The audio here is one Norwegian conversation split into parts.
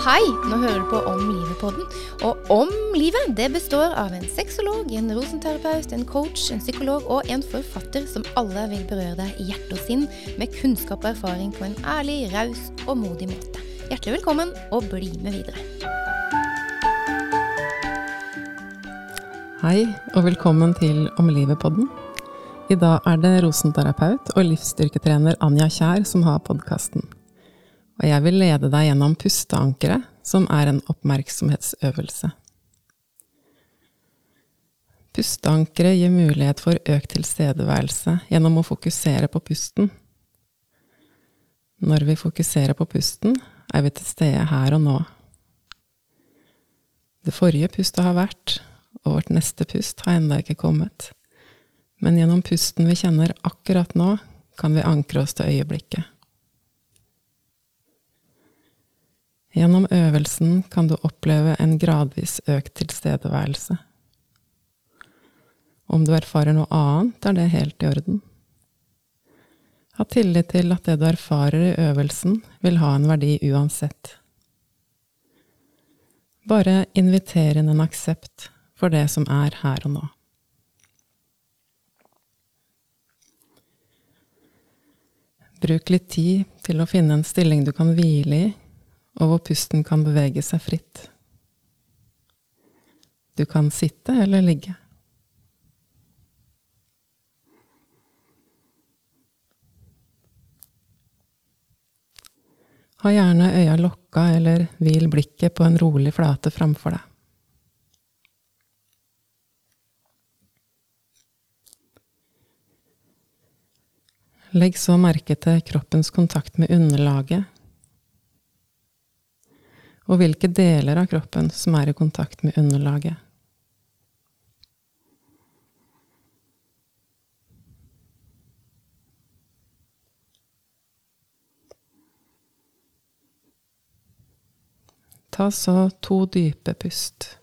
Hei, nå hører du på Om livet-podden. Og Om livet det består av en sexolog, en rosenterapeut, en coach, en psykolog og en forfatter som alle vil berøre deg i hjerte og sinn med kunnskap og erfaring på en ærlig, raus og modig måte. Hjertelig velkommen, og bli med videre. Hei, og velkommen til Om livet-podden. I dag er det rosenterapeut og livsstyrketrener Anja Kjær som har podkasten. Og jeg vil lede deg gjennom pusteankeret, som er en oppmerksomhetsøvelse. Pusteankeret gir mulighet for økt tilstedeværelse gjennom å fokusere på pusten. Når vi fokuserer på pusten, er vi til stede her og nå. Det forrige pustet har vært, og vårt neste pust har ennå ikke kommet. Men gjennom pusten vi kjenner akkurat nå, kan vi ankre oss til øyeblikket. Gjennom øvelsen kan du oppleve en gradvis økt tilstedeværelse. Om du erfarer noe annet, er det helt i orden. Ha tillit til at det du erfarer i øvelsen, vil ha en verdi uansett. Bare inviter inn en aksept for det som er her og nå. Bruk litt tid til å finne en stilling du kan hvile i, og hvor pusten kan bevege seg fritt. Du kan sitte eller ligge. Ha gjerne øya lokka eller hvil blikket på en rolig flate framfor deg. Legg så merke til kroppens kontakt med underlaget, og hvilke deler av kroppen som er i kontakt med underlaget. Ta så to dype pust.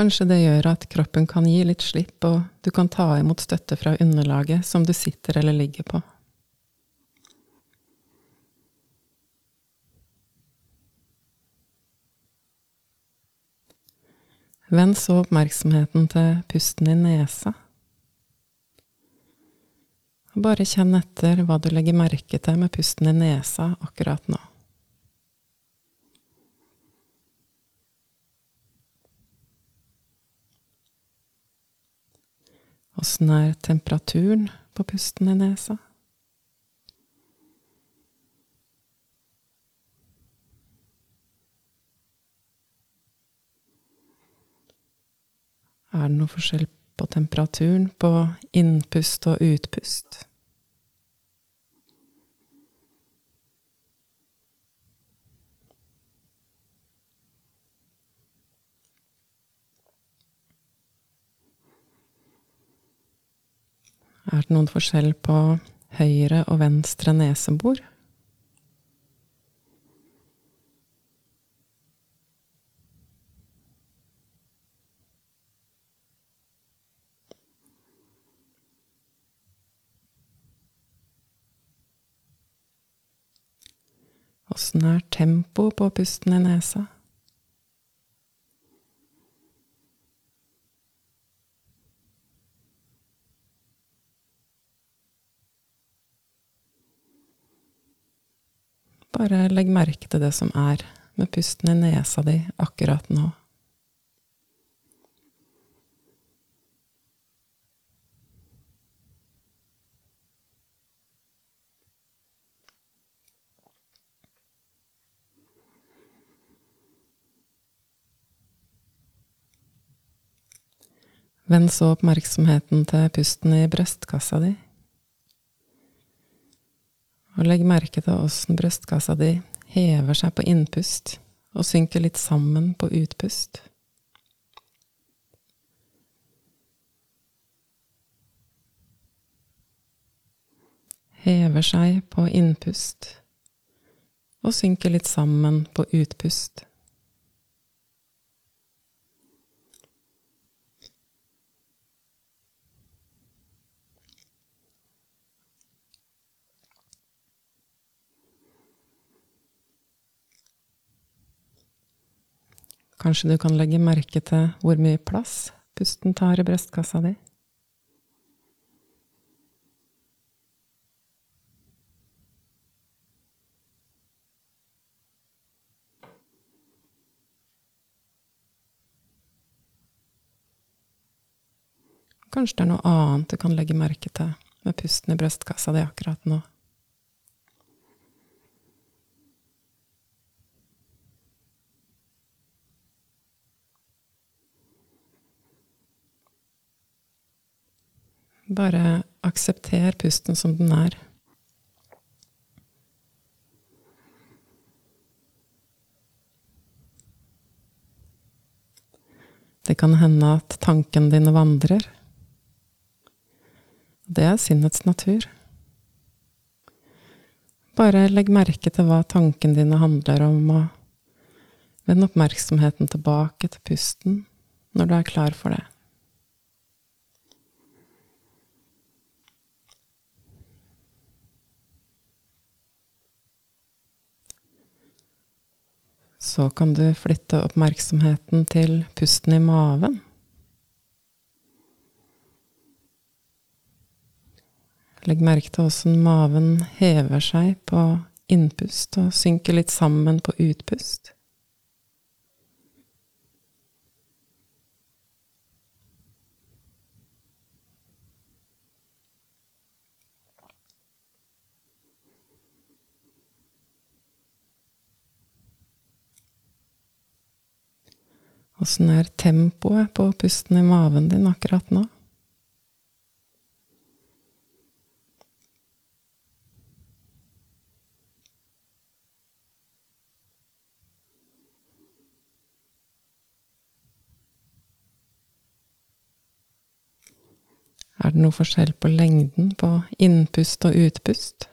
Kanskje det gjør at kroppen kan gi litt slipp, og du kan ta imot støtte fra underlaget som du sitter eller ligger på. Vend så oppmerksomheten til pusten i nesa. Bare kjenn etter hva du legger merke til med pusten i nesa akkurat nå. Åssen er temperaturen på pusten i nesa? Er det noe forskjell på temperaturen på innpust og utpust? Er det noen forskjell på høyre og venstre nesebor? Åssen er tempoet på pusten i nesa? Bare legg merke til det som er med pusten i nesa di akkurat nå. Vend så oppmerksomheten til pusten i brystkassa di. Og legg merke til åssen brystkassa di hever seg på innpust og synker litt sammen på utpust. Hever seg på innpust og synker litt sammen på utpust. Kanskje du kan legge merke til hvor mye plass pusten tar i brystkassa di. Kanskje det er noe annet du kan legge merke til med pusten i brystkassa di akkurat nå. Bare aksepter pusten som den er. Det kan hende at tankene dine vandrer. Det er sinnets natur. Bare legg merke til hva tankene dine handler om, og vend oppmerksomheten tilbake til pusten når du er klar for det. Så kan du flytte oppmerksomheten til pusten i maven. Legg merke til hvordan maven hever seg på innpust og synker litt sammen på utpust. Åssen er tempoet på pusten i maven din akkurat nå? Er det noe forskjell på lengden på innpust og utpust?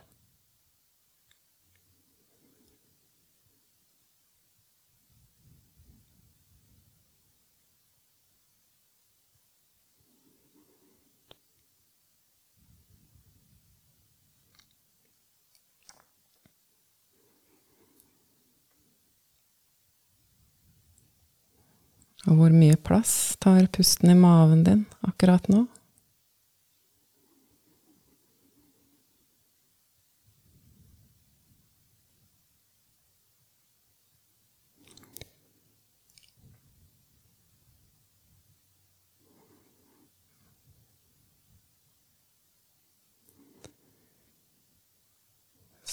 Hvor mye plass tar pusten i maven din akkurat nå?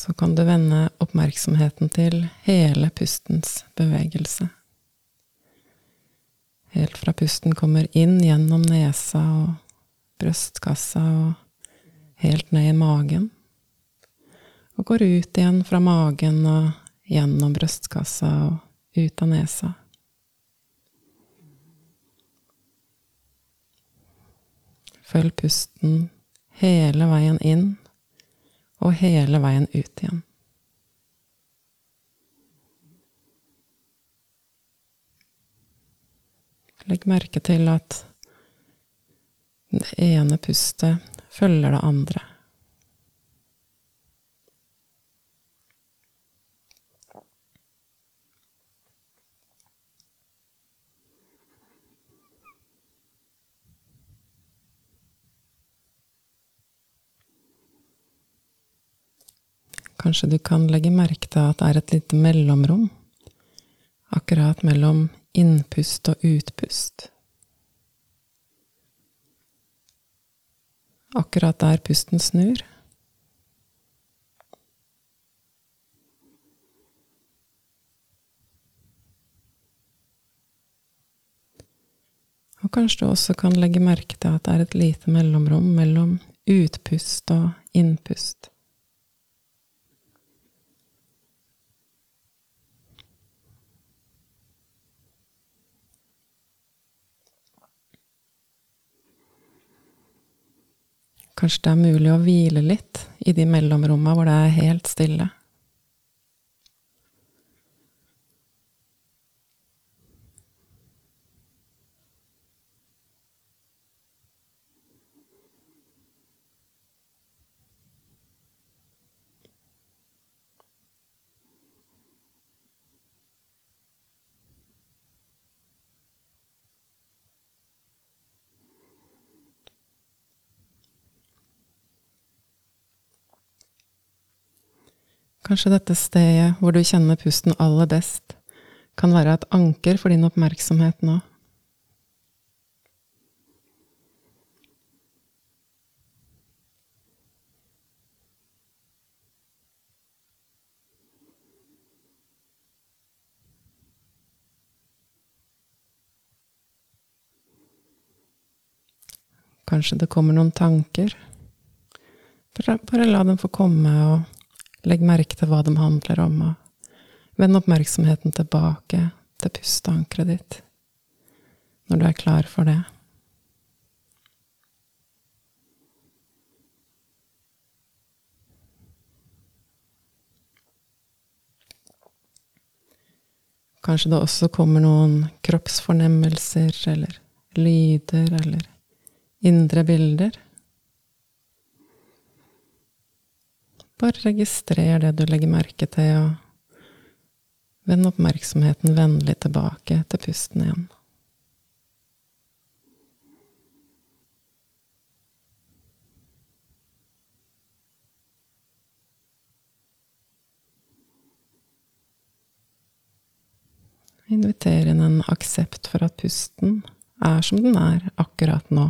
så kan du vende oppmerksomheten til hele pustens bevegelse. Helt fra pusten kommer inn gjennom nesa og brystkassa og helt ned i magen. Og går ut igjen fra magen og gjennom brystkassa og ut av nesa. Følg pusten hele veien inn og hele veien ut igjen. Legg merke til at det ene pustet følger det andre. Kanskje du kan legge merke til at det er et lite mellomrom, akkurat mellom innpust og utpust. Akkurat der pusten snur. Og kanskje du også kan legge merke til at det er et lite mellomrom mellom utpust og innpust. Kanskje det er mulig å hvile litt i de mellomrommene hvor det er helt stille. Kanskje dette stedet hvor du kjenner pusten aller best, kan være et anker for din oppmerksomhet nå. Kanskje det kommer noen tanker. Bare, la dem få komme, og legg merke til hva de handler om. og Vend oppmerksomheten tilbake til pusteankeret ditt når du er klar for det. Kanskje det også kommer noen kroppsfornemmelser eller lyder eller indre bilder. Bare registrer det du legger merke til, og vend oppmerksomheten vennlig tilbake til pusten igjen. Inviter inn en aksept for at pusten er som den er akkurat nå.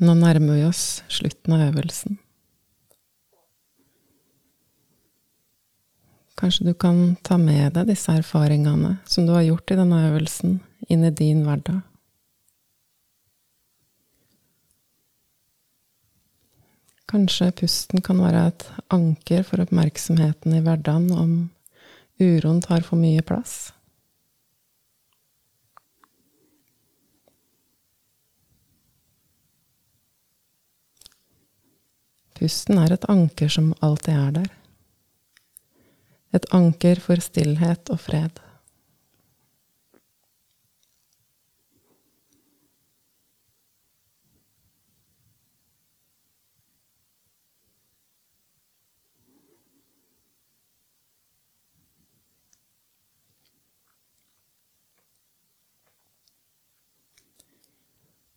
Nå nærmer vi oss slutten av øvelsen. Kanskje du kan ta med deg disse erfaringene som du har gjort i denne øvelsen, inn i din hverdag. Kanskje pusten kan være et anker for oppmerksomheten i hverdagen om uroen tar for mye plass. Pusten er et anker som alltid er der. Et anker for stillhet og fred.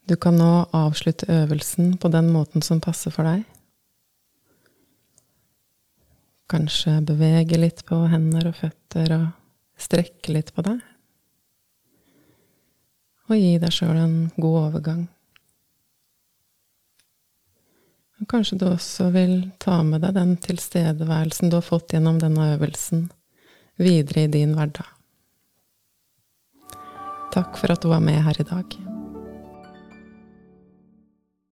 Du kan nå avslutte øvelsen på den måten som passer for deg. Kanskje bevege litt på hender og føtter og strekke litt på deg. Og gi deg sjøl en god overgang. Og kanskje du også vil ta med deg den tilstedeværelsen du har fått gjennom denne øvelsen, videre i din hverdag. Takk for at du var med her i dag.